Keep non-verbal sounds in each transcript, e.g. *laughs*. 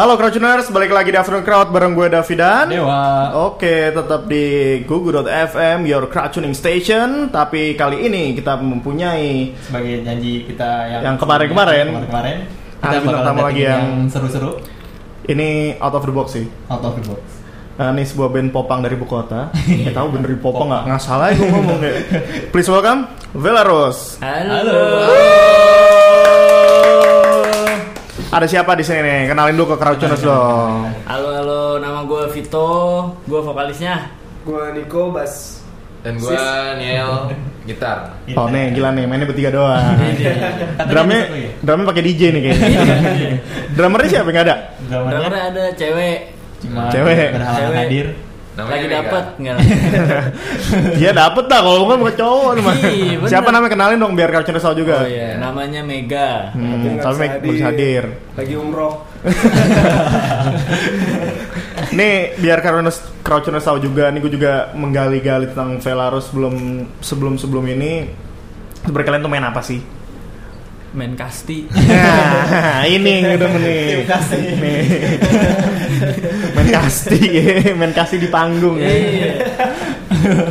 Halo Crowdtuners, balik lagi di Afternoon Crowd bareng gue Davidan. Dewa. Oke, tetap di gugu.fm, your crowd tuning station. Tapi kali ini kita mempunyai Sebagai janji kita yang Yang kemarin-kemarin. kemarin kita Ada bakal tamu lagi yang- seru-seru ini out of the box sih. out of the box. Nah, ini sebuah band popang dari ibu kota. Eh tahu bener di popang nggak? *laughs* Nggak salah ya gue ngomong ya. Please welcome Velaros. Halo. Ada siapa di sini nih? Kenalin dulu ke Crowdtuners dong. Halo halo, nama gue Vito, gue vokalisnya. Gua Niko Bas. Dan gua Niel gitar. Oh nih gila nih mainnya bertiga doang. Katanya Drumnya, seru ya? drumnya pakai DJ nih kayaknya. Drummernya siapa yang nggak ada? Drummernya ada cewek cuma Cewek. berhalangan Cewek. hadir. Namanya lagi Mega. dapet nggak? *laughs* Iya dapet dah kalau bukan bukan cowok *laughs* mah. Bener. Siapa namanya kenalin dong biar Crowdtuners tahu juga. Oh iya, namanya Mega. Hmm, tapi bisa Meg bisa hadir. Lagi umroh. *laughs* Nih biar Crowdtuners Crowdtuners tahu juga, nih gue juga menggali-gali tentang Velarus sebelum sebelum sebelum ini. Sebenarnya kalian tuh main apa sih? Main kasti. Nah, ini yang udah nih. Nih. main kasti, *laughs* *laughs* main kasti di panggung. Iya.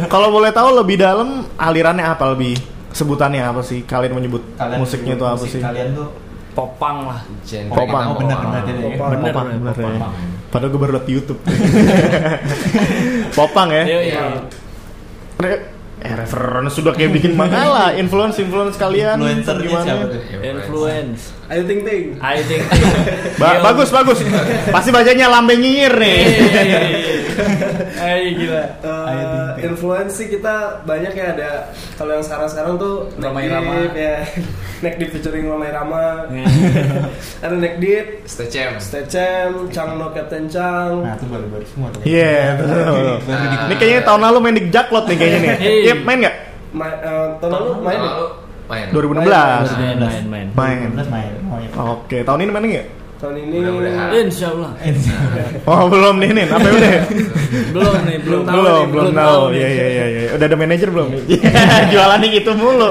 Kalau boleh tahu lebih dalam alirannya apa lebih? Sebutannya apa sih? Kalian menyebut Kalian musiknya itu apa musik sih? Kalian tuh Popang lah. Genre Popang. Oh, bener, popang. bener, bener. Popang. Bener, Popang, bener, bener ya. Popang. Padahal gue baru liat di YouTube. *laughs* Popang ya. Iya, Iya. Eh referensi sudah kayak bikin makalah, *laughs* influence influence kalian Influencernya gimana? siapa tuh? Influence. Ayo ting ting. I think. Ba- bagus bagus. Pasti bacanya lambe nyinyir nih. Ayo gila. Eh, influence sih kita banyak ya ada kalau yang sekarang-sekarang tuh Ramai Rama. Deep, ya *laughs* Neck Deep featuring Ramai Rama Iya. *laughs* ada Neck Deep Stay Cem. Stecem Chang No Captain Chang Nah, itu baru-baru semua tuh. Iya, betul. Di- Ini kayaknya tahun lalu main di Jaklot nih kayaknya nih. Iya. Iya, main nggak? Ma- eh, tahun lalu main Tahun ya? lalu main. 2016. Main, main, main. Main. 2016 main. Oh, iya. Oke, tahun ini main nggak? tahun ini Mudah-mudahan. Insya Allah. *laughs* Oh, belum nih nih. Apa udah? *laughs* Belum nih, belum tahu belum, nih, belum tahu. nih. Iya, iya, iya, iya. Udah ada manajer belum *laughs* nih? Jualannya gitu mulu.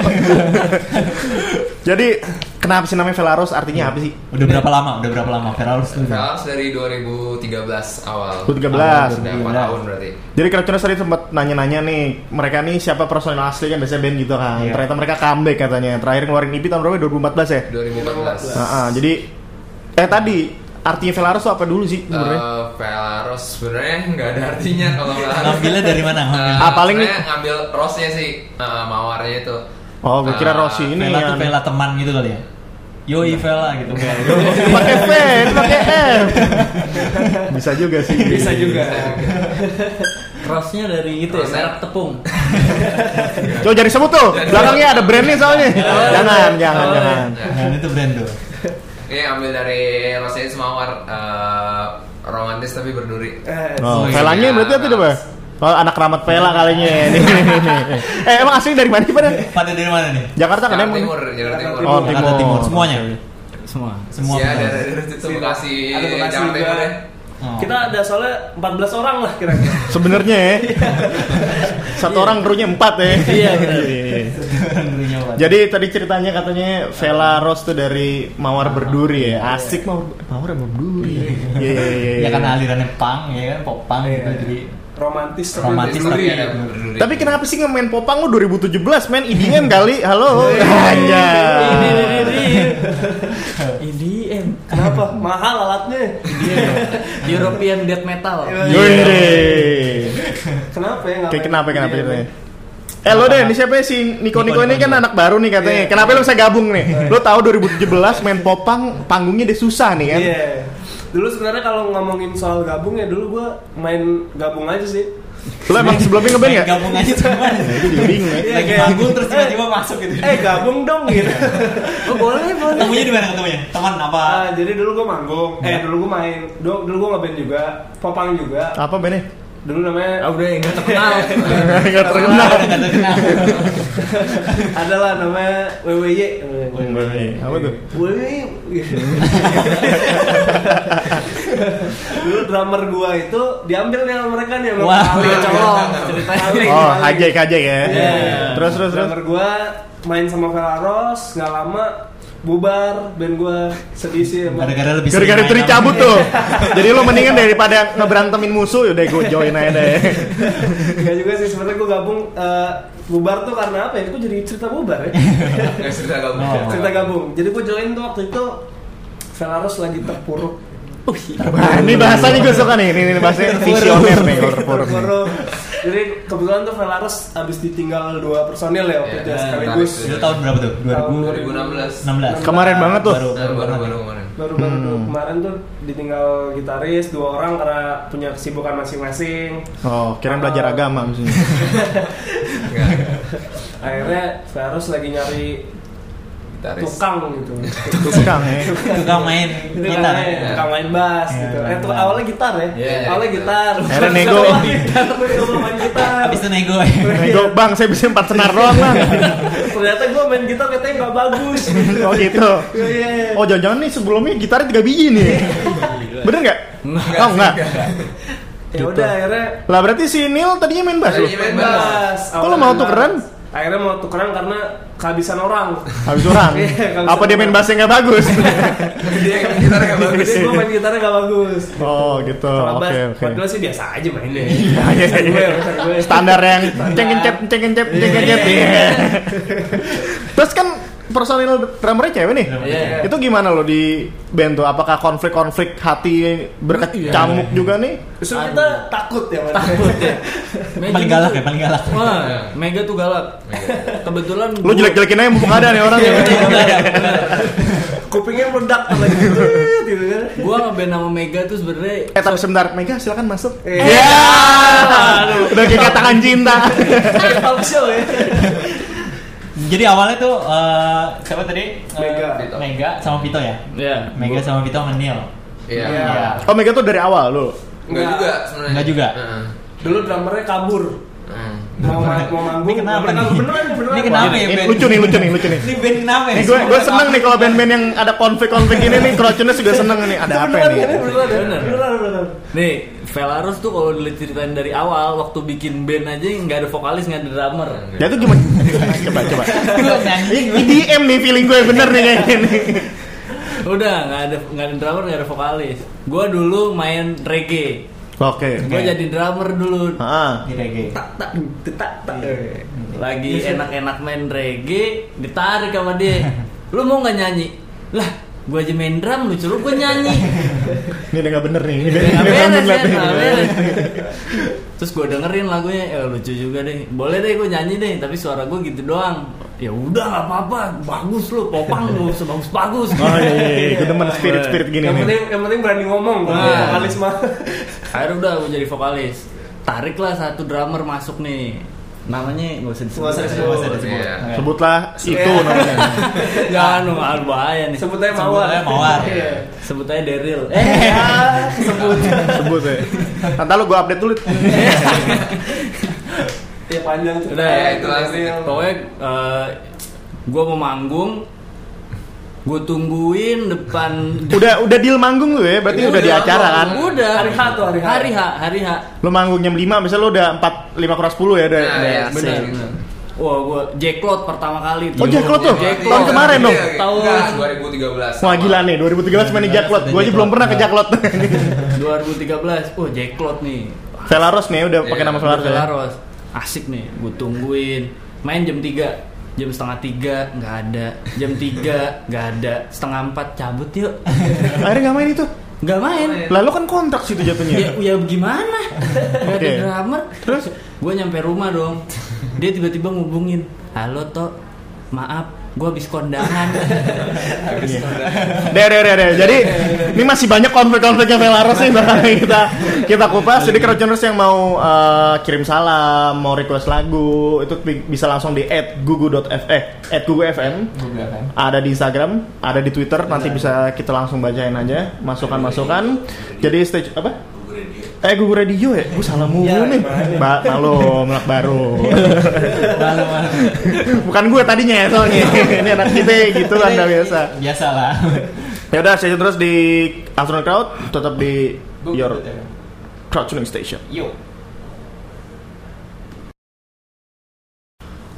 Jadi, kenapa sih namanya Velaros? Artinya apa sih? Udah berapa lama? Udah berapa lama? Tuh. Velas dari 2013 awal. 2013. Udah 4 tahun berarti. Jadi Crowdtuners tadi sempat nanya-nanya nih, mereka nih siapa personil asli kan biasanya band gitu kan. Iya. Ternyata mereka comeback katanya. Terakhir ngeluarin EP tahun berapa? 2014 ya? 2014. Nah, ah, jadi eh tadi artinya Velaros apa dulu sih sebenarnya? Eh, Velaros sebenarnya nggak ada artinya kalau Velaros. Ngambilnya dari mana? Eh, Ah, paling- sebenarnya ngambil rosnya sih, eh, mawarnya itu. Oh, gue kira Rossi ini Vela tuh Vela teman gitu kali ya. Yoi Vela gitu. *laughs* pakai V, pakai F. Bisa juga sih. bisa juga Crossnya dari itu ya, merek tepung. *laughs* Coba jadi sebut tuh. Belakangnya ada brandnya soalnya. jangan, *laughs* jangan, Oh, jangan. Nah, itu brand tuh. Ini ambil dari rosnya itu mawar eh, romantis tapi berduri. Eh, Oh, Iya, velanya berarti apa? Oh, anak ramat pela kalinya. *laughs* Nih. eh, emang asli dari mana sih, pada? Pada dari mana nih? Jakarta kan emang. Timur, Jakarta Timur. Oh, Jakarta Timur. Timur. Semuanya. Semua. Semua. Iya, benar. dari dari situ Bekasi, ada Jakarta. Timur ya. Oh. kita ada soalnya 14 orang lah kira-kira *laughs* Sebenarnya ya. Satu orang krunya empat ya. Iya. *laughs* Jadi tadi ceritanya katanya Vela Rose tuh dari Mawar Berduri ya. Asik Mawar Mawar Berduri. Iya iya iya. ya kan alirannya punk ya kan pop Iya. gitu jadi romantis tapi Romantis. Tapi- ada berduri. Tapi kenapa sih nge-main popang lu 2017 main IDM kali? Halo. *laughs* Ini, Anjay. ini, ini. EDM. kenapa mahal alatnya European death metal. Wih. kenapa ya Kayak kenapa kenapa Iya, ceritanya? Eh lo deh, ini siapa sih? Niko Niko ini kan anak baru nih katanya. Iya. Kenapa lo bisa gabung nih? Lo tahu 2017 main popang panggungnya dia susah nih kan? Dulu sebenarnya kalau ngomongin soal gabung ya dulu gua main gabung aja sih. Lo emang sebelumnya ngeband Main nggak? gabung aja cuman Itu juga bingung ya. Lagi kayak- manggung terus *laughs* tiba-tiba masuk gitu Eh gabung dong gitu. Oh boleh, boleh. ketemunya di mana ketemunya teman apa Ah, jadi dulu gua manggung. Eh Iya. dulu gua main. Dulu, dulu gua ngeband juga. Popang juga. Apa bandnya? Dulu namanya Ah udah *laughs* nggak terkenal. Nggak terkenal. Nggak terkenal adalah namanya WWY. Apa tuh? WWY. dulu drummer gua itu diambil nih sama mereka nih sama Wah. Ali. Colong ceritanya. Oh. Hajek Hajek ya. Iya. Terus terus terus. drummer gua main sama Velaros nggak lama bubar band gue sedih sih emang. Gara-gara lebih Gara-gara itu dicabut tuh. *laughs* Jadi lo mendingan daripada ngeberantemin musuh, yaudah gue join aja deh. *laughs* Enggak juga sih sebenarnya gue gabung eh, bubar tuh karena apa ya? Gue jadi cerita bubar ya. Nggak *laughs* cerita gabung. Oh. cerita gabung. Jadi gue join tuh waktu itu Velaros lagi terpuruk. Nah, ini bahasanya gue suka nih, ini, ini bahasanya *laughs* visioner nih nih. Terpuruk. Jadi kebetulan tuh Velaros abis ditinggal dua personil ya waktu Iya, itu ya, iya, sekaligus. Itu tahun berapa tuh? 2016. 2016. Kemarin banget tuh. Baru Baru baru baru kemarin. Baru-baru Hmm. tuh kemarin tuh ditinggal gitaris dua orang karena punya kesibukan masing-masing. Oh, kira belajar agama maksudnya. *laughs* Enggak. Akhirnya Velaros lagi nyari Gitaris. tukang gitu. Tukang ya. Tukang main Tukang gitar. main, tukang main bass Iya, gitu. Eh, tuh awalnya gitar ya. Iya, awalnya iya. gitar. Akhirnya *laughs* nego. Main gitar. Habis itu nego ya. Nego, bang, saya bisa empat senar doang bang. *laughs* Ternyata gue main gitar katanya nggak bagus. *laughs* Oh gitu. Oh jangan-jangan nih sebelumnya gitarnya tiga biji nih. Bener nggak? Oh enggak. Ya udah akhirnya Lah berarti si Neil tadinya main bass lu? Tadinya main bass. bass. Kok lo Awalnya mau tukeran? Akhirnya mau tukeran karena kehabisan orang. Habis orang. *laughs* Iya, habis Apa dia main bassnya *laughs* nggak bagus? Dia yang gitar nggak bagus. Jadi gue main gitarnya gak bagus. Oh gitu. Oke oke. padahal sih biasa aja mainnya. *laughs* Iya iya Urusan gue, iya. urusan gue. Standar yang cengkencep cengkencep cengkencep. Iya. Terus kan personil drummernya cewek nih. Iya. Itu gimana lo di band tuh? Apakah konflik-konflik hati berkecamuk juga nih? Justru kita takut ya. Takut ya. *laughs* Mega Paling galak ya, paling galak. Wah, Mega tuh galak. Kebetulan Lo jelek-jelekin aja mumpung ada nih orang ya. Kupingnya meledak lagi *laughs* gitu kan. Gua ngeband sama Mega tuh sebenarnya Eh tapi sebentar, Mega silakan masuk. Iya. Udah kayak katakan cinta. *laughs* Talk show ya. Jadi awalnya tuh eh, siapa tadi? Eh, Mega. Mega sama Vito ya. ya. Mega sama Vito sama Neil. Iya. Iya. Oh Mega tuh dari awal lo. Enggak juga sebenarnya. Enggak juga. Heeh. Dulu drummernya kabur. Heeh. Mau ma- mau manggung. Ini kenapa beneran, nih? Beneran, beneran. Ini kenapa ya? Ini band? lucu nih, lucu nih, lucu nih. Ini band kenapa ya? Nih gue gue seneng nih kalau band-band yang ada konflik-konflik ini nih, Crowdtuners juga seneng nih. Ada apa nih? beneran, beneran, Bener. beneran, beneran. Nih, Velarus tuh kalau diceritain dari awal waktu bikin band aja nggak ada vokalis nggak ada drummer. Ya itu gimana? *laughs* coba coba. Gue. IDM nih feeling gue bener nih kayak gini. Udah nggak ada nggak ada drummer nggak ada vokalis. Gua dulu main reggae. Oke. Gua jadi drummer dulu. Ah. Di reggae. Tak tak tak tak. Lagi enak-enak main reggae, ditarik sama dia. *laughs* Lu mau nggak nyanyi? Lah, gua aja main drum, lu suruh gua nyanyi. *laughs* Ini udah gak bener nih. Ini beres nih. nggak beres. *laughs* Terus gue dengerin lagunya, ya lucu juga deh. Boleh deh gue nyanyi deh, tapi suara gue gitu doang. Ya udah nggak apa-apa, bagus lu, popang lu, sebagus bagus. Oh iya, iya, iya. *laughs* gue demen spirit-spirit gini Yang nih. penting yang penting berani ngomong. Nah. Vokalis mah. Akhirnya udah gue jadi vokalis. Tariklah satu drummer masuk nih. Namanya nggak usah disebut. Nggak usah disebut. Usah disebut. Iya. Oke. Sebutlah itu Iya. namanya. *laughs* Jangan dong, bahaya nih. Sebut aja Sebut mawar. aja Mawar. Iya. Sebut aja Daryl. Eh, ya, sebut. Sebut ya. Nanti lu gue update dulu. Ya panjang tuh. Udah, ya, itu asli. Pokoknya gue mau manggung, gue tungguin depan *laughs* Udah udah deal manggung lu ya, berarti udah di acara kan? Udah. Hari H tuh, hari H. Hari H, hari H. Lu manggung jam 5, misalnya lu udah 4 5 kurang 10 ya udah. Nah, udah iya, asik. Bener, bener. Wah, gue Jacklot pertama kali. Oh, Jacklot tuh? Jacklot. Tahun kemarin dong. Iya, Tahun- Enggak, 2013. Wah gila nih, 2013 main di Jacklot. Gue aja belum pernah ke Jacklot. *laughs* 2013. Oh, Jacklot nih. Velaros nih udah pakai Iya, nama Velaros ya. Velaros. Asik nih, gue tungguin. Main jam 3 jam setengah tiga nggak ada. Jam 3 nggak ada. Setengah empat cabut yuk. Akhirnya nggak main itu. nggak main. Lalu kan kontrak situ ya, jatuhnya. ya gimana? Nggak ada Oke. drummer. Terus? gue nyampe rumah dong. Dia tiba-tiba ngubungin. Halo toh maaf gue habis kondangan *laughs* Iya. Deh, deh, deh, deh. Jadi ini masih banyak konflik-konfliknya Velaros nih bakal kita kita kupas. Jadi crowdtuners yang mau eh, kirim salam, mau request lagu itu bi- bisa langsung di @gugu.f eh @gugu.fm. Google FM. Ada di Instagram, ada di Twitter. Nanti bisa kita langsung bacain aja masukan-masukan. Jadi stage apa? Eh Gugu Radio ya? Gue salah mulu Ya, nih. Ba malu, melak baru. *laughs* Malu malu. Bukan gue tadinya ya soalnya. *laughs* Ini anak kita gitu kan udah biasa. Biasa lah. *laughs* Ya udah, tune terus di Afternoon Crowd, tetap di your crowd tuning station. Yo.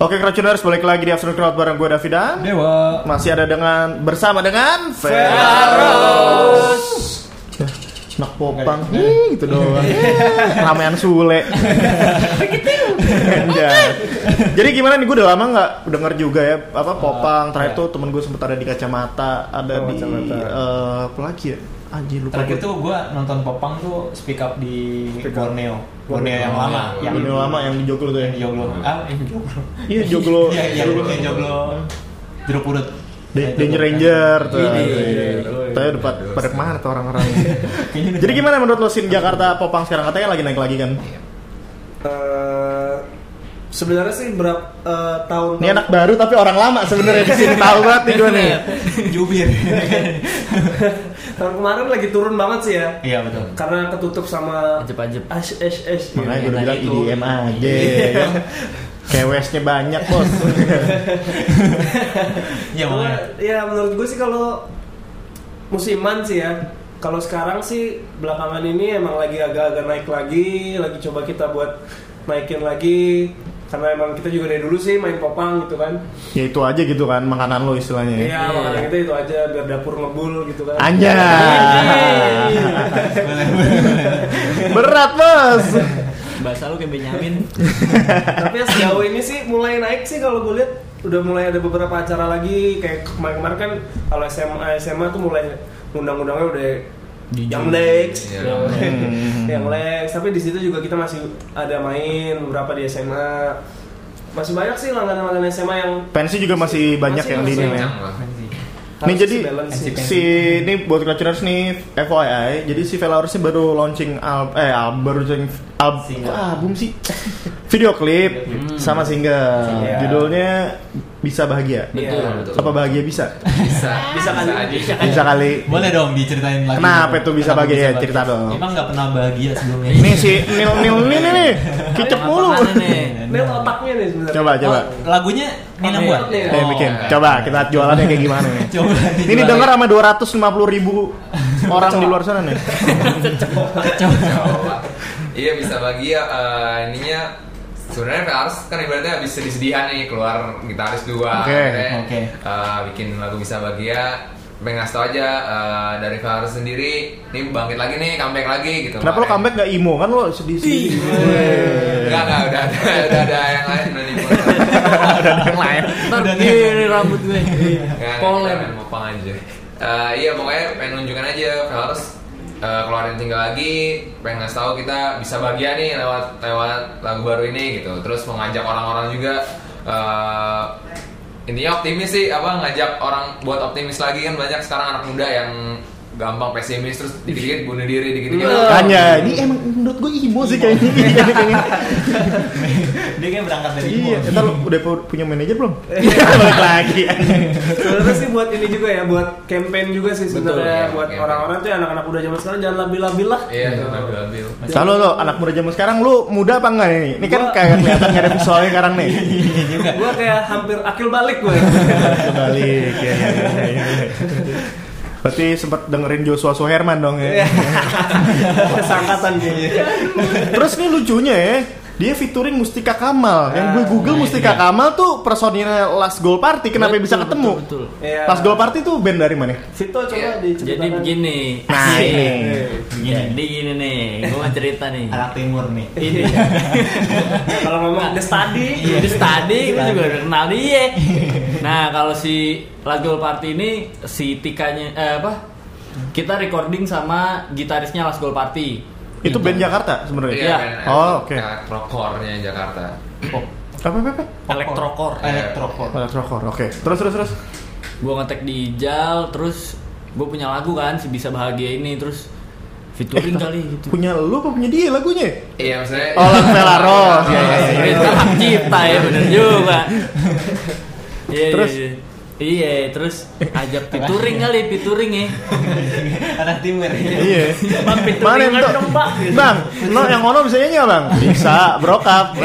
Oke, Crowdtuners balik lagi di Afternoon Crowd bareng gue Davidan. Dewa. Masih ada dengan bersama dengan Feros. Nak popang, Ih, gitu doang. *laughs* Ramean Sule. Jadi gimana nih gue udah lama nggak denger juga ya apa popang. Terakhir tuh temen gue sempet ada di kacamata, ada Oh, di Kacamata. eh, apa lagi ya? Anjir lupa Terakhir gue. tuh gue nonton Popang tuh speak up di Speak Up. Borneo. Borneo yang lama, iya. yang Yang lama yang di Joglo tuh ya. yang di Joglo. Ah, yang di Joglo. Iya Joglo. Iya, iya, yang Joglo. Jeruk purut. Nah, Danger. Ranger tuh. Iya, Tapi udah pada, pada ke mana tuh orang-orang? *laughs* Jadi gimana menurut lo scene Jakarta popang sekarang katanya lagi naik lagi kan? Eh, sebenarnya sih berapa eh, tahun Ini anak baru tapi orang lama sebenarnya di sini *laughs* tahu banget nih gue nih. Jubir. *laughs* tahun kemarin lagi turun banget sih ya Iya betul. karena ketutup sama Ajep-ajep. ash ash ash Makanya gue udah bilang. IDM aja. Kewesnya banyak bos. *laughs* Iya Cuma, makanya. ya menurut gue sih kalau musiman sih ya kalau sekarang sih belakangan ini emang lagi agak-agak naik lagi lagi coba kita buat naikin lagi karena emang kita juga dari dulu sih main popang gitu kan ya itu aja gitu kan makanan lo istilahnya. ya. iya makanan kita itu aja biar dapur ngebul gitu kan Anjay. Berat bos. Bahasa lu kayak Benyamin. *laughs* tapi ya sejauh ini sih mulai naik sih kalau gue lihat udah mulai ada beberapa acara lagi kayak kemarin-kemarin kan kalau SMA SMA tuh mulai undang-undangnya udah Di yang Iya. Hmm. yang Lex. Tapi di situ juga kita masih ada main beberapa di SMA. Masih banyak sih langganan-langganan SMA yang Pensi juga masih banyak Masih, yang di ini ya. Lah. Nih harus jadi si ini buat Crowdtuners nih FYI, jadi si Velarus ini baru launching al eh album baru launching al kok album sih *laughs* video klip sama single. Judulnya bisa bahagia. Iya. Betul, betul. Apa bahagia bisa? Bisa, Bisa kali, aja. bisa Bisa kali. Boleh dong diceritain lagi. Kenapa itu bisa Kenapa bahagia? Cerita dong. Emang nggak pernah bahagia sebelumnya. Ini si Nil Nil ini nih nih kicep mulu. Ini otaknya nih sebenarnya. Coba coba. Oh, lagunya Nina buat. Nih, Nih Oh, bikin. oke. Coba kita jualannya kayak gimana nih. *laughs* Coba. Ini denger sama 250 ribu orang di luar sana nih. *laughs* Coba. Iya bisa bahagia eh, ininya sebenarnya Velarus kan ibaratnya habis sedih-sedihan nih keluar gitaris dua Oke, akhirnya, oke. eh, bikin lagu bisa bahagia pengen ngasih tau aja eh, dari Velarus sendiri nih bangkit lagi nih comeback lagi gitu Kenapa lo Makanya- comeback gak emo kan lo sedih sedih. Enggak, enggak, udah ada, udah ada yang lain udah nih Ada yang lain. Ntar gini rambut gue. Main mopang aja Eh, Iya, pokoknya pengen nunjukin aja Velarus eh, keluarin tinggal lagi pengen ngasih tahu kita bisa bahagia nih lewat lewat lagu baru ini gitu. Terus mau ngajak orang-orang juga eh, intinya optimis sih apa ngajak orang buat optimis lagi kan. Banyak sekarang anak muda yang gampang pesimis terus dikit-dikit bunuh diri dikit-dikit Hanya ini emang menurut gue emo sih kayaknya. *laughs* Iya, kayaknya. Dia kayak berangkat dari Iya, Imo. entar lo udah pu- punya manajer belum? *laughs* Balik lagi. Sebenarnya sih buat ini juga ya, buat campaign juga sih sebenarnya iya, buat orang-orang tuh ya, anak-anak muda zaman sekarang jangan labil-labil lah. iya labil-labil Lalu lo anak muda zaman sekarang lu muda apa enggak nih? Ini kan kayak kelihatan gak ada visualnya sekarang nih. *laughs* Iya. Gua kayak hampir akil balik gue. Ya, ya, ya, ya, ya. Berarti sempat dengerin Joshua Suherman dong ya. *laughs* Sangkatan kayaknya. Terus nih lucunya ya, dia featuring Mustika Kamal. Yang gue Google nah, Mustika iya. Kamal tuh personilnya Last Goal Party. Kenapa Betul, bisa betul, ketemu? betul. Iya. Last Goal Party tuh band dari mana? Vito coba Iya. diceritakan. Jadi begini. Nah, ini. Jadi gini nih, gue mau cerita nih. Anak timur nih. Iya. *laughs* Kalau ngomong the study, Iya, di tadi kita juga udah kenal dia. Nah, kalau si Lagol Party ini si Tikanya eh, apa? Kita recording sama gitarisnya Last Goal Party. Itu band Jakarta sebenarnya. Iya. kan, Oh, oke. elektrocore-nya Jakarta Oh, Apa apa apa? Elektrocore. Elektrocore. Elektrokor. Oke. Terus terus terus. Gue ngetek di Ijal, terus gue punya lagu kan si bisa bahagia ini, terus featuring Eh, kali gitu. Punya lu apa punya dia lagunya? iya maksudnya Oh, lagu Velaros. Iya iya iya. Itu hak cipta ya bener juga. *laughs* Iya, Terus? iya, iya. Iya, terus ajak featuring kali, featuring ya. *laughs* Anak timur. Iya. Bang, featuring Mana dong, Pak. Bang, no yang ono bisa nyanyi bang? Bisa, brokap. *laughs*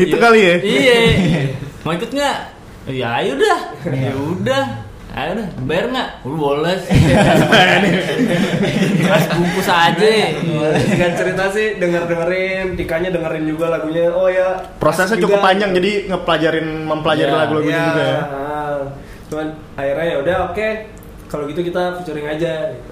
gitu Iya. kali ya. Iya. Mau ikut nggak? Ya udah, ya udah. Ayo dah, bayar nggak? Lu boleh sih. *laughs* Mas bungkus aja. Dengan cerita sih denger dengerin, tikanya dengerin juga lagunya. Oh ya. Prosesnya cukup juga. panjang jadi ngepelajarin mempelajari Iya, lagu-lagu Iya. juga ya. ah. Cuman akhirnya ya udah oke. Kalau gitu kita featuring aja. Gitu.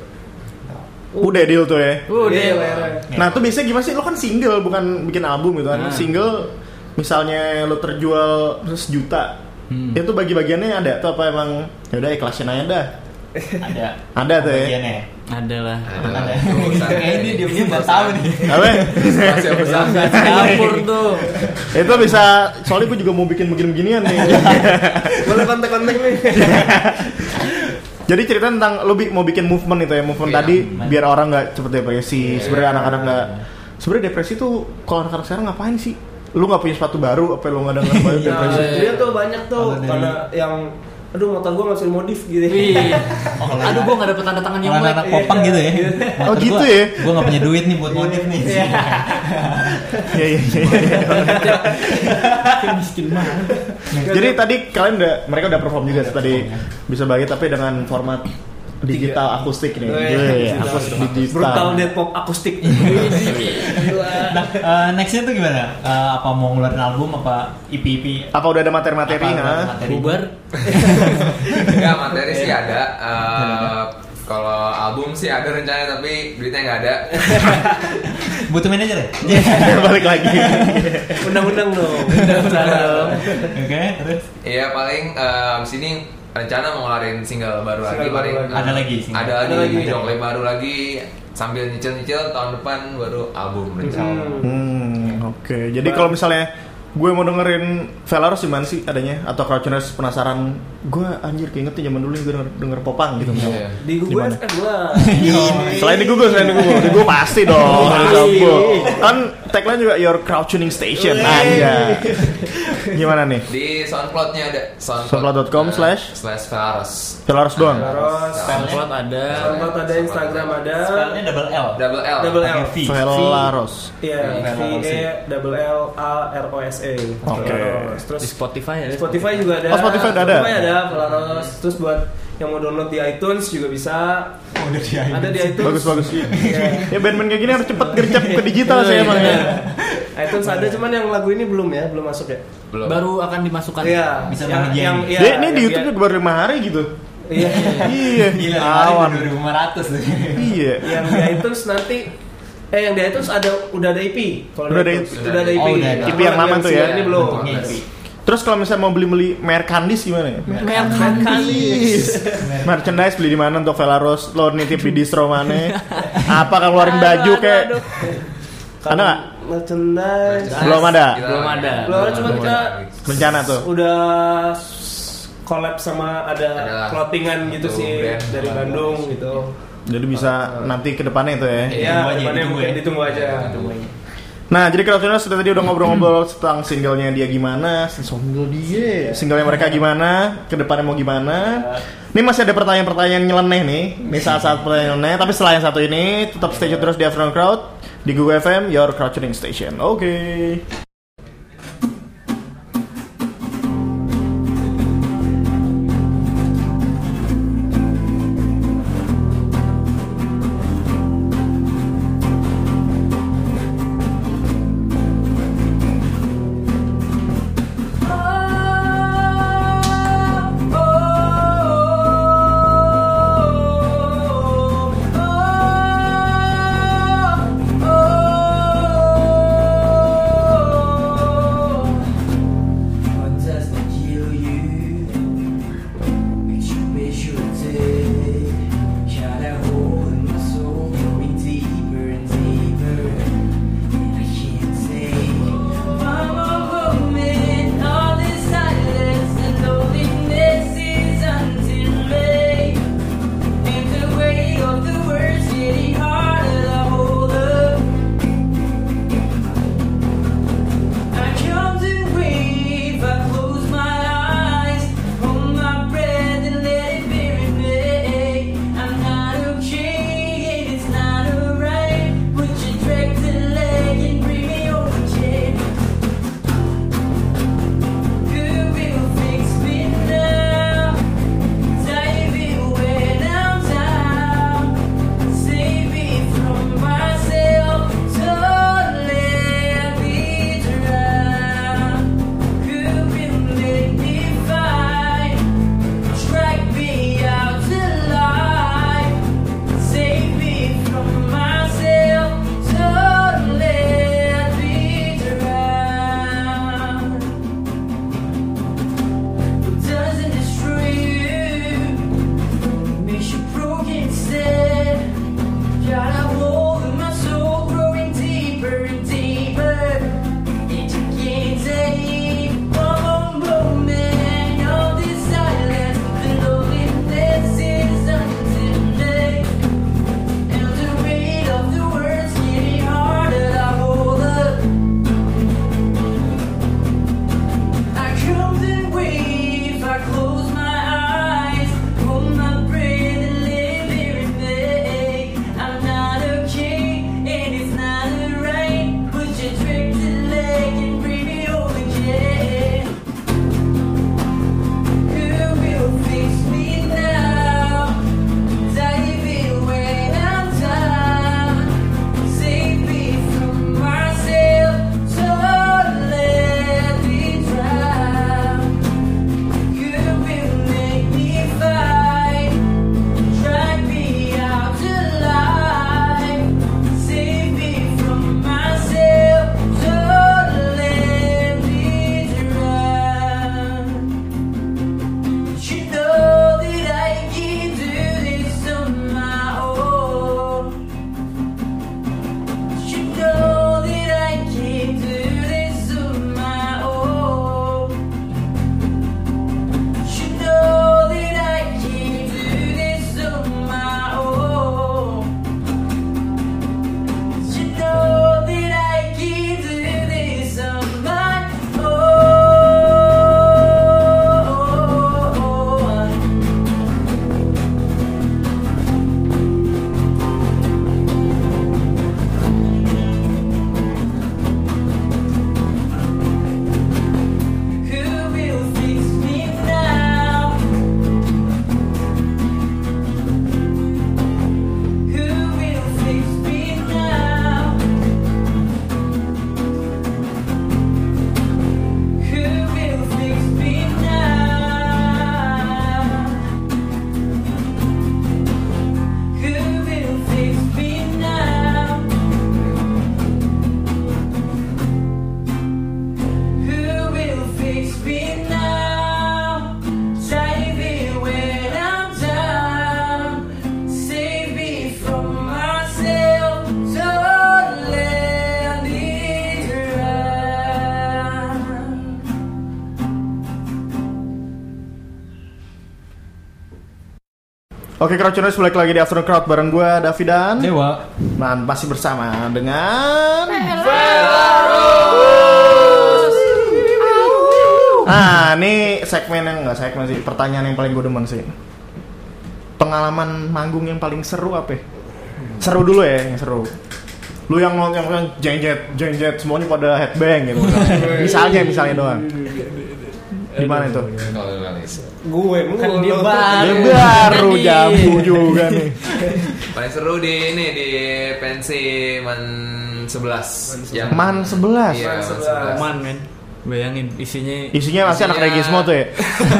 Udah deal tuh ya. Udah. Iya, akhirnya. Nah, tuh biasanya gimana sih? Lo kan single bukan bikin album gitu kan. Nah. Single misalnya lo terjual sejuta. Hmm. Itu bagi-bagiannya ada tuh apa emang ya udah ikhlasin aja dah. Ada. Ada tuh ya. Bagiannya. Ada lah. Ada. Kayak ini dia dia nggak tahu nih. Apa? Dapur tuh. *laughs* itu bisa soalnya gue juga mau bikin begini-beginian nih. *laughs* Boleh kontak-kontak nih. *laughs* Jadi cerita tentang lo bi- mau bikin movement itu ya, movement Iya, tadi movement. biar orang nggak cepet depresi. Iya. Sebenarnya anak-anak nggak. Sebenarnya depresi tuh kalau anak-anak sekarang ngapain sih? Lu nggak punya sepatu baru, apa lu nggak denger baru Nah, depresi? dia tuh banyak tuh karena yang aduh motor gua nggak bisa modif gitu. Iya. *laughs* Oh, Aduh gua nggak dapet tanda tangan yang anak popang gitu ya. Oh, gitu ya? Gue gak punya duit nih buat modif nih. Iya *laughs* iya iya. Miskin banget. Jadi tadi kalian udah mereka udah perform juga tadi bisa bagi tapi dengan format digital akustik nih. Oh, iya. Iya, Digital. akustik digital. Brutal dead pop akustik. *laughs* Nah, eh, nextnya tuh gimana? Eh, apa mau ngeluarin album apa EP EP? Apa udah ada materi-materi? Ha? materi? Bubar. *laughs* Enggak, materi sih ada. Eh, kalau album sih ada rencananya tapi duitnya nggak ada. *laughs* Butuh manajer ya? Balik lagi. Undang-undang dong. Oke, terus Iya paling eh, abis ini rencana mau ngeluarin single baru lagi Single paling. baru lagi. ada lagi sih. Ada lagi, Ada lagi. klip baru lagi sambil nyicil-nyicil tahun depan baru album rencana. Hmm, oke. Jadi kalau misalnya gue mau dengerin Velarus di mana sih adanya atau Crouchers penasaran gue anjir keinget zaman dulu gue denger, denger popang gitu misalnya. Iya. Di Google Gimana? FM lah. *laughs* Selain di Google, selain di Google, di Google pasti *laughs* dong. Kan tagline juga your crowd tuning station aja. Gimana nih? Di SoundCloud-nya ada Soundcloud.com eh, slash? slash Velarus. Velarus doang. SoundCloud ada. SoundCloud ada, Instagram ada. Spellnya double L. Double L. Double L. Pakai V. Velarus. Iya, V E double L A R O S E. Oke. Terus- Terus Di Spotify ada. Spotify juga ada. Oh, Spotify udah ada? Spotify ada, Polaros. Terus buat yang mau download di iTunes juga bisa. Oh, udah di Ada di iTunes. Bagus bagus. Iya. Ya band-band kayak gini harus cepet gercep ke digital sih emang ya. iTunes ada cuman yang lagu ini belum ya, belum masuk ya. Belum. Baru akan dimasukkan. Iya. Bisa yang, yang, nih. iya, Dia ini di YouTube baru lima hari gitu. Iya. Iya. Gila, Awan. 2500 tuh. Iya. yang di iTunes nanti eh yang di iTunes ada udah ada EP. Kalau Udah ada EP. udah ada EP. Oh, udah ada. EP yang lama tuh ya? Ini belum. EP. Terus kalau misalnya mau beli-beli merchandise gimana ya? Merchandise. Merchandise *laughs* beli di mana untuk Velarus? Lo nitip di distro mana? *laughs* Apa kalau keluarin baju kayak? Ada nggak? Merchandise. Belum ada? Belum ada. Belum ada, cuma kita- ada. Rencana tuh. udah collab sama ada Adalah clothingan gitu sih dari Bandung gitu. Jadi bisa nanti ke depannya itu ya. Iya, Ditunggu aja, depannya ditunggu ya. aja. Nah, jadi Crowdtuners sudah tadi udah ngobrol-ngobrol tentang singlenya dia gimana, single dia, singlenya mereka gimana, ke depannya mau gimana. Ini masih ada pertanyaan-pertanyaan nyeleneh nih, ini saat-saat pertanyaan nyeleneh, tapi setelah yang satu ini, tetap stay tune terus di Afternoon Crowd, di Google FM, your crowd tuning station. Oke. Oh Oke, Crowdtuners balik lagi di Afternoon Crowd bareng gue, Davidan. Dewa. Nah, masih bersama dengan Nah, ini segmen yang enggak segmen sih, pertanyaan yang paling gue demen sih. Pengalaman manggung yang paling seru apa? ya? Seru dulu ya, yang seru. Lu yang yang, yang jengjet, jengjet semuanya pada headbang gitu. *laughs* misalnya, misalnya doang. Gimana itu? Gue Kan mulu. dia Ya baru. baru Nih. jamu juga nih. *laughs* Paling seru di ini di pensi man 11 yang Man 11. Iya, Man man 11. Man men. Bayangin isinya Isinya masih anak regismo tuh ya.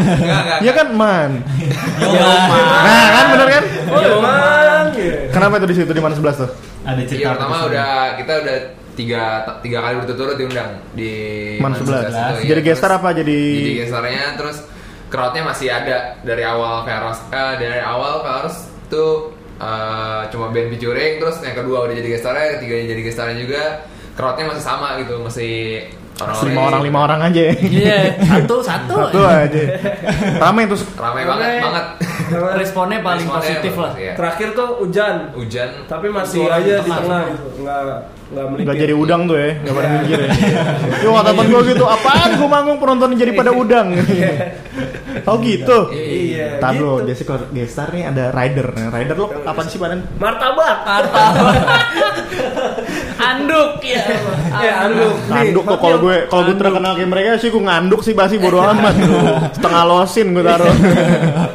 *laughs* Iya kan man. *laughs* Yo, man. Nah, kan bener kan? Oh, emang. Iya. Kenapa itu di situ di mana 11 tuh? Ada Iya, cerita pertama apa udah kita udah tiga tiga kali berturut-turut diundang di Man 11. itu, iya. Jadi gestar Terus- apa jadi Jadi gestarnya terus crowdnya masih ada dari awal Veros eh, dari awal Veros tuh eh, cuma band featuring terus yang kedua udah jadi gestarnya ketiganya jadi gestarnya juga crowdnya masih sama gitu masih lima orang lima orang aja. Iya, satu satu. Satu aja. Rame tuh. ramai Ramai. banget banget Responnya paling Responnya positif lah. iya. Terakhir tuh hujan. hujan Tapi masih aja di tengah. tengah gitu. Enggak enggak melipir. Gak jadi udang tuh ya, gak pada minggir ya. *laughs* Yo kata temen gue gitu, apaan gue manggung penontonnya jadi pada udang. *laughs* Oh gitu. Iya. Tar gitu. lo, jadi kalau gestar nih ada rider. Nah, rider lo kapan sih panen? Martabak. *laughs* Anduk ya. Ya, anduk. Nih, Nganduk kok kalau gue kalau gue terkenal kayak mereka sih gue nganduk sih basi bodo amat. Setengah losin gue taruh.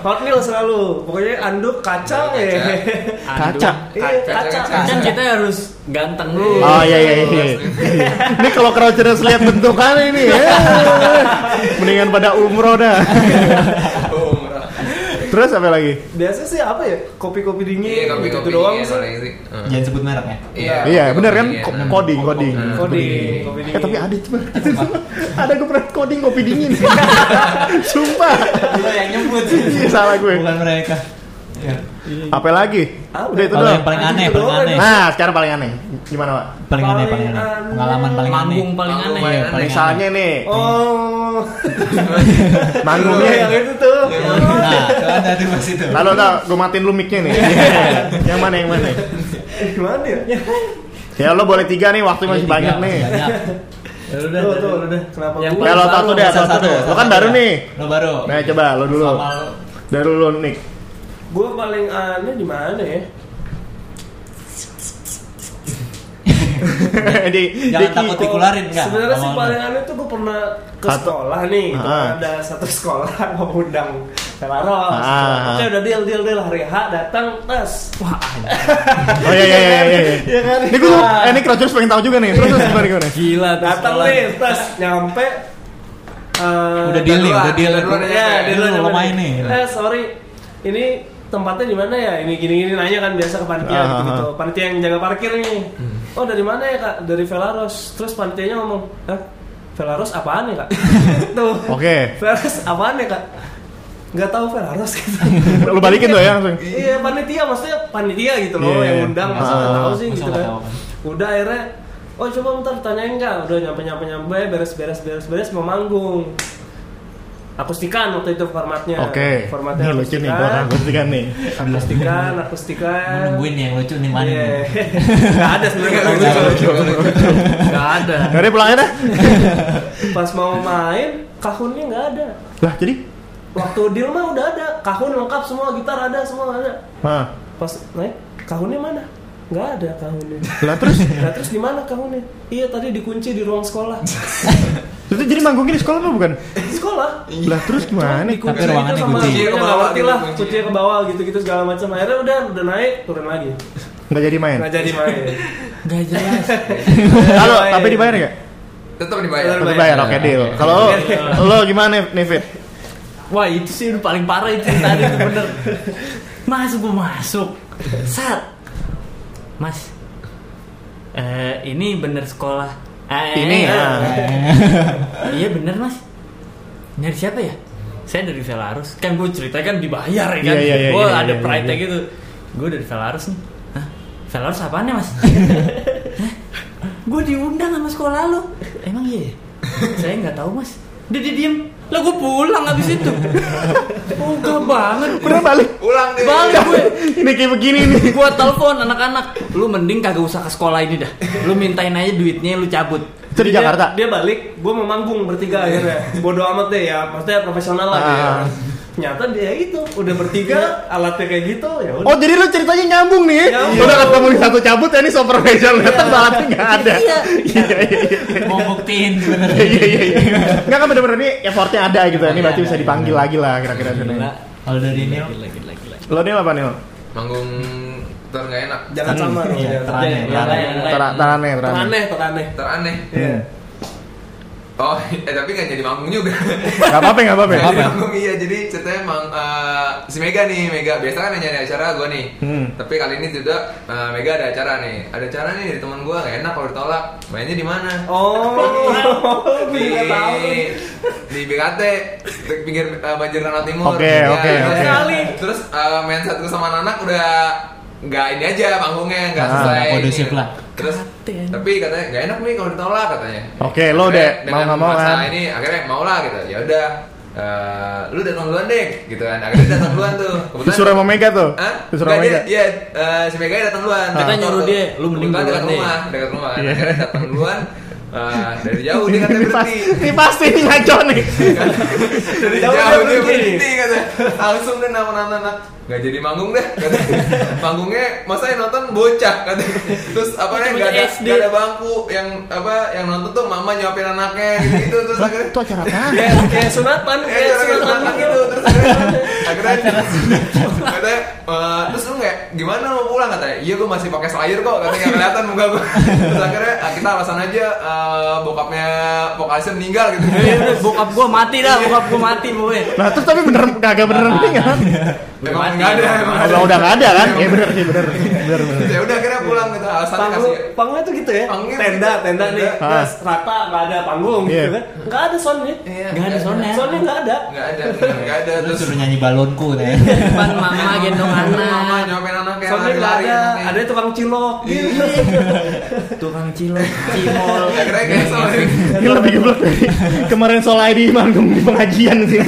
Hot meal selalu. Pokoknya anduk kacang ya. Kaca. Iya, kacang. Kan kita harus ganteng dulu. Oh iya iya iya. Ini kalau crouchers lihat bentukannya ini ya. *laughs* Mendingan pada umroh dah. Terus apa lagi? Biasa sih apa ya? Kopi-kopi dingin. iya kopi kopi gitu doang sih. Hmm. Jangan sebut merek ya. iya Iya kopi bener kan Hmm. coding coding. Kopi, kopi dingin. Eh tapi ada coba. ada gue pernah coding kopi dingin. *laughs* Sumpah. Lo yang nyebut. Iya, salah gue. Bukan mereka. Ya. Apa lagi? Apa? Udah itu Kalau doang. yang paling aneh, paling aneh. Nah, sekarang paling aneh. Gimana, Pak? Paling aneh, Paling aneh. Pengalaman paling aneh. Manggung paling aneh. paling Iya, paling Misalnya nih, Oh. *laughs* manggungnya yang itu tuh. Nah, itu ada tuh pas itu. Lalu tau, gue matiin lu mic-nya nih. *laughs* yang mana yang mana? Gimana ya? Ya lo boleh tiga nih, waktu masih Iya, banyak nih. Ya udah, Tuh, ya tuh. udah. Kenapa Yang gua? Ya lo satu deh, Satu, satu satu, deh. Lo kan baru nih. Lo baru. Nah coba lo dulu. Lo. Dari dulu nih. Gue paling aneh di mana ya? *laughs* di Jangan di- takut dikeluarin enggak? Sebenarnya sih paling aneh tuh gue pernah ke Satu. sekolah nih. Ah. Ada satu *laughs* sekolah mau undang Pelaros. Ah. Oke udah deal deal deal hari H datang tes. Wah Oh iya iya iya iya. Iya *laughs* kan? Ini gue, eh, ini Crowders pengen tahu juga nih. Terus terus gimana gimana? Gila datang nih tes nyampe eh, Udah deal nih, udah deal. Ya, dia lu duluan mau main nih. Eh sorry, ini tempatnya di mana ya? Ini gini-gini nanya kan biasa ke panitia Ah, gitu, gitu. Panitia yang jaga parkir nih. Oh dari mana ya kak? Dari Velaros. Terus panitianya ngomong, Hah? Velaros apaan ya kak? *laughs* Tuh. Oke. Velaros apaan ya kak? Gak tahu Velaros gitu. *laughs* Lu balikin tuh ya langsung. Iya panitia maksudnya panitia gitu loh Iya, yang undang masa Ah. nggak tahu sih gitu kan. Udah akhirnya oh coba bentar tanyain enggak udah nyampe nyampe nyampe beres beres beres beres mau manggung akustikan waktu itu formatnya Oke. formatnya Ini lucu nih, gua akan akustikan nih. akustikan akustikan Nungguin nih yang lucu nih mana Iya. nih? nggak ada sebenarnya nggak Lucu, lucu. lucu, lucu. Gak ada. Dari pulangnya dah. pas mau main kahunnya nggak ada Lah jadi? waktu deal mah udah ada kahun lengkap semua gitar ada semua ada Hah. pas naik kahunnya mana nggak ada kahunnya Lah terus? Nah terus di mana kahunnya? Iya tadi dikunci di ruang sekolah. *laughs* Itu jadi manggungnya di sekolah apa bukan? Di sekolah. Lah terus gimana? Tapi ruangannya sama kunci. gurunya Kunci ke bawah ngerti gitu, lah, kunci. kunci ke bawah gitu-gitu segala macam. Akhirnya udah udah naik turun lagi. Nggak jadi main. Nggak jadi main. Gak jelas. Kalau Main. tapi dibayar nggak? tetap dibayar Tetap Tapi bayar, oke deal. Kalau lo, gimana nih Fit? Wah itu sih udah paling parah itu tadi tuh bener. Masuk gue masuk. Sat. Mas. Eh ini bener sekolah. Eh, Ini ya. Iya bener mas. Nyari siapa ya? Saya dari Velarus. Kan gue cerita kan dibayar ya kan. Iya, iya, iya, gue iya, ada iya, pride iya. gitu. Gue dari Velarus nih. Hah? Velarus apaan ya mas? *laughs* Gue diundang sama sekolah lo. Emang iya? ya? Saya nggak tahu mas. Dia diem. Lah gue pulang abis itu. *laughs* Ogah banget. Udah balik. Ulang deh. Balik *laughs* gue. Ini kayak begini nih. Gua telepon anak-anak, lu mending kagak usah ke sekolah ini dah. Lu mintain aja duitnya, lu cabut. Itu di Jakarta. Dia, balik, gue mau manggung bertiga akhirnya. Bodoh amat deh ya, maksudnya profesional lah dia. Ternyata dia itu udah bertiga, alatnya kayak gitu ya udah. Oh jadi lu ceritanya nyambung nih? Nyambung. Udah ketemu di satu cabut ya ini so profesional datang balatnya nggak ada. Iya. Iya iya iya. Mau buktiin sebenarnya. Iya iya iya. Nggak kan bener-bener ini effortnya ada gitu. Ini Iya, berarti bisa dipanggil iya. lagi lah kira-kira. Kalau dari ini gila. Lo nih apa nih? Lo? Manggung ter nggak enak. Jangan Hmm. sama. Iya, jangan. teraneh, Teraneh, teraneh. Teraneh, teraneh. Iya. Oh, *laughs* eh tapi nggak jadi manggung juga. Gak apa-apa, gak apa-apa. Nggak apa-apa. jadi manggung iya. Jadi ceritanya emang eh, si Mega nih, Mega biasa kan nyari acara gue nih. Hmm. Tapi kali ini tidak eh, Mega ada acara nih. Ada acara nih dari teman gue nggak enak kalau ditolak. Mainnya di mana? Oh, *laughs* di tahu. di BKT di pinggir uh, Banjir Kanal Timur. Oke, Ya, oke, ya. oke. Sekali. Terus uh, main satu sama anak udah nggak ini aja panggungnya nggak Ah, sesuai. nggak kondusif ini. lah. Terus Katen. tapi katanya nggak enak nih kalau ditolak katanya. Oke, lo udah Akhirnya mau nggak mau kan? ini akhirnya mau lah gitu. Ya udah. eh, lu datang duluan deh gitu kan akhirnya datang duluan tuh *laughs* Disuruh sama Mega tuh? Hah? Disuruh sama Mega? iya, eh, si Mega datang duluan. Kita nyuruh dia, lu mending Kebetulan duluan dekat deh. rumah, dekat rumah kan. Akhirnya datang duluan. eh, dari jauh dia pas- berhenti. Ini pasti ini *laughs* ngaco nih. dari Jauh jauh, dia dia berhenti. kata. Langsung deh nama anak nggak jadi manggung deh kata. Panggungnya *laughs* masa yang nonton bocah kata. Terus apa nih nggak ada SD. nggak ada bangku yang apa yang nonton tuh mama nyuapin anaknya gitu terus Lah, akhirnya itu acara apa? Kayak kayak sunatan, kayak sunatan sunatan gitu. gitu terus akhirnya *laughs* akhirnya *laughs* katanya eh, terus lu kayak gimana mau pulang katanya iya gue masih pakai slayer kok katanya nggak kelihatan muka gue terus akhirnya ah, kita alasan aja eh, bokapnya vokalisnya meninggal gitu Iya, udah, bokap gua mati dah, bokap gua mati boy. Nah terus tapi bener kagak bener nih kan? Emang nggak ada emang ada. Udah udah nggak ada kan? Ya bener sih *laughs* bener. Bener bener. *laughs* ya udah akhirnya pulang gitu alasannya Panggung, kasih panggungnya tuh gitu ya, tenda, gitu. tenda nih, Tenda. terus rata nggak ada panggung Iya. gitu kan, nggak ada soundnya, Iya, Nggak ada soundnya. soundnya nggak ada. nggak ada nggak ada terus suruh nyanyi balonku *laughs* deh. Depan mama gendong mama anak. nyuapin anaknya Soundnya nggak lari-lari ada, tukang cilok. Tukang cilok, cimol. kayak soalnya Ini lebih geblek dari kemarin soal ID manggung di pengajian sih.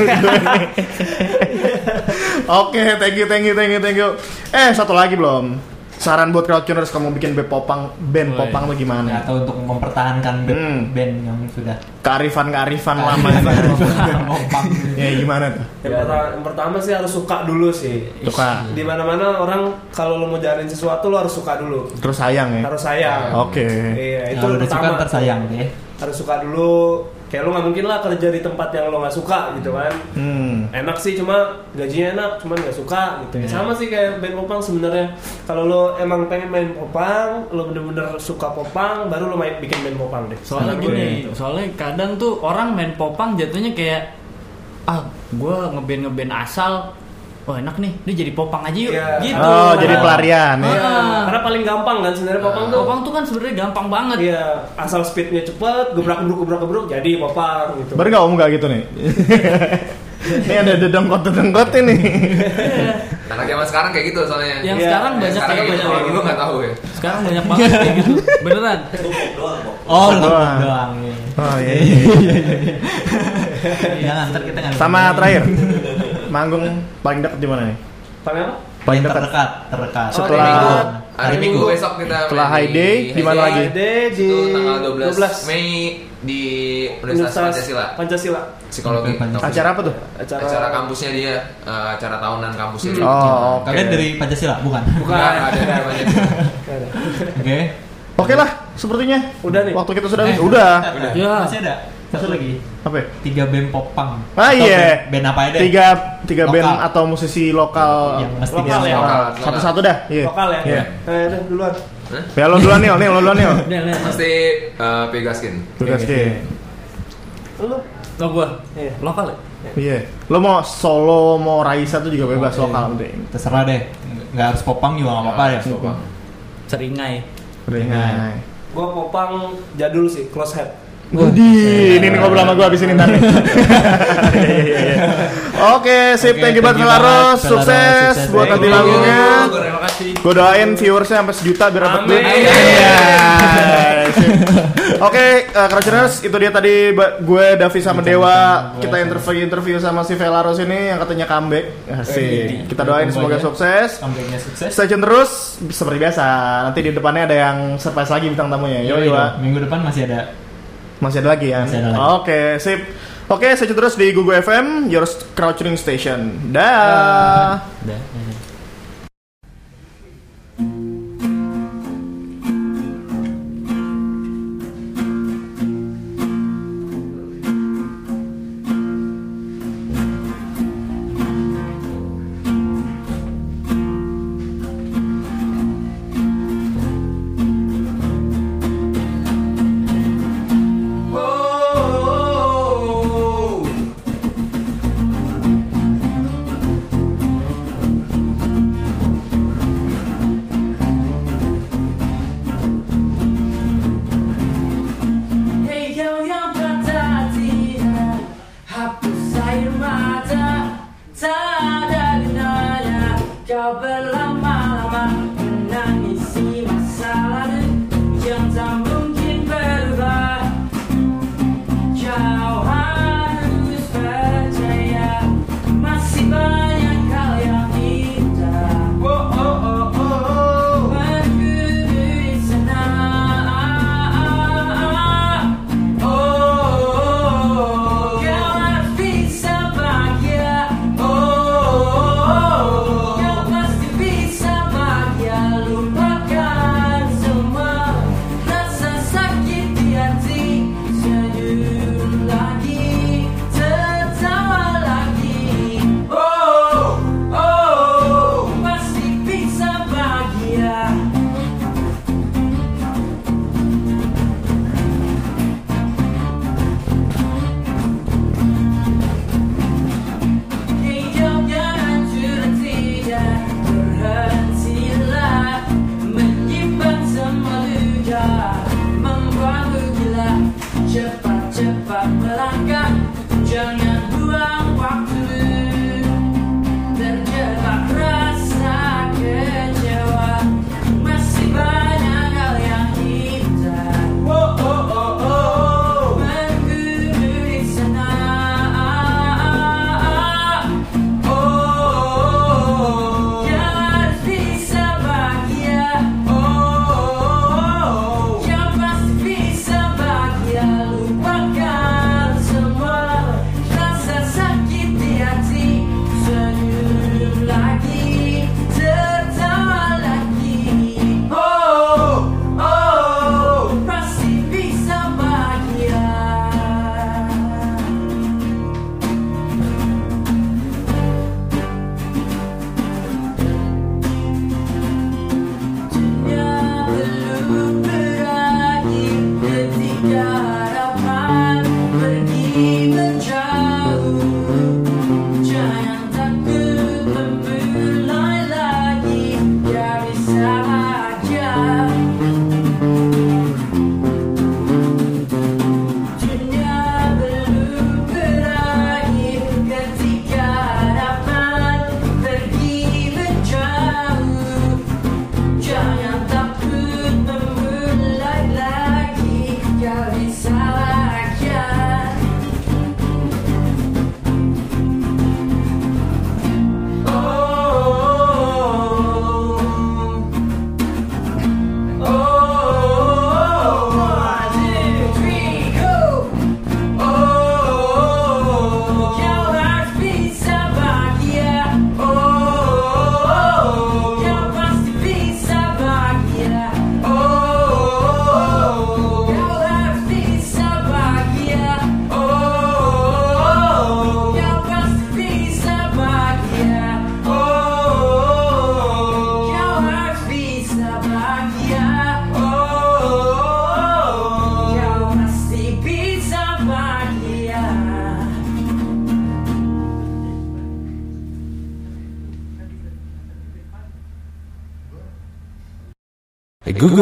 Oke, thank you, thank you, thank you, thank you. Eh, satu lagi belum. Saran buat crowdtuners kamu bikin band popang, band popang tuh gimana? Atau untuk mempertahankan band, Hmm. band yang sudah Kearifan-kearifan lama. Popang. *laughs* ya gimana tuh? Yang, pertama, yang pertama sih harus suka dulu sih. Suka. Di mana-mana orang kalau lo mau jalanin sesuatu lo harus suka dulu. Terus sayang ya. Harus sayang. Oke. Iya, itu Kalau udah suka pertama. tersayang deh. Harus suka dulu. Kayak lo nggak mungkin lah kerja di tempat yang lo nggak suka gitu kan. Hmm. Enak sih cuma gajinya enak, cuman nggak suka gitu. Iya. Sama sih kayak band popang sebenarnya. Kalau lo emang pengen main popang, lo bener-bener suka popang, baru lo main bikin band popang deh. Soalnya Karena gue gini, gitu. soalnya kadang tuh orang main popang jatuhnya kayak ah gua ngeband ngeband asal oh enak nih dia jadi popang aja yuk Iya. gitu Oh, Karena- jadi pelarian ya. Iya, Ah. karena paling gampang kan sebenarnya popang tuh. popang tuh kan sebenarnya gampang banget Iya, asal speednya cepet, gebrak gebruk gebrak gebruk jadi popang gitu. Baru gak om gak gitu nih. *laughs* ini ada dedengkot dedengkot ini. anak zaman sekarang kayak gitu soalnya yang Iya, sekarang Yang banyak sekarang kayak gitu, kalau kayak dulu gitu. nggak tahu ya sekarang banyak banget kayak gitu *laughs* beneran Oh, lu Doang. doang. iya. Oh iya. iya. Jangan *laughs* ntar kita nggak Sama terakhir. Manggung paling deket di mana nih? Paling apa? Paling dekat. terdekat, terdekat. Setelah- hari minggu Hari minggu Minggu. besok kita Setelah main High Day, di mana lagi? Ada di itu tanggal 12, 12 Mei di Universitas Pancasila Pancasila. psikologi Pancasila. Acara apa tuh? Acara, acara kampusnya dia eh, acara tahunan kampusnya dia Oh, oke. Kalian dari Pancasila, bukan? Bukan. Ada namanya Oke. Oke lah, sepertinya. Udah nih. Waktu kita sudah Eh, habis. Udah. Udah. ya Masih ada satu lagi. Apa? ya? Tiga band popang. Ah, Atau iya. Band, band apa aja deh? Tiga tiga Lokal. band atau musisi lokal Yang mesti Lokal ya? Lokal. Ah, satu-satu dah. Iya. Lokal ya. Iya. Eh, udah duluan. Hah? Ya lo duluan nih, nih lo duluan nih. pasti eh, Pegaskin Ki. Lu. lo gua Iya. lokal ya Iya. Lo mau solo mau Raisa tuh juga bebas Oke. lokal penting. Terserah deh. Nggak harus popang juga nggak apa-apa ya. Popang. seringai Ringan. Gua popang jadul sih, close head. Wudi, ini nih ngobrol sama gue abis ini. *laughs* Iya, iya, iya. Oke, sip, thank you banget Velaros, sukses buat nanti lagunya. Gue doain viewersnya sampai sejuta biar dapat duit. Iya. Oke, uh, Crouchers, itu dia tadi gue Davi sama Dewa kita interview interview sama si Velaros ini yang katanya comeback. Asik. Kita doain semoga sukses. Comebacknya sukses. Stay tune terus seperti biasa. Nanti di depannya ada yang surprise lagi bintang tamunya. Yo, Minggu depan masih ada. Masih ada lagi ya? Masih ada lagi. Oke, sip. Oke, stay tune terus di Google FM, your crouching station. Dah. Udah. Hei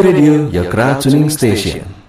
Radio, your crowd tuning station.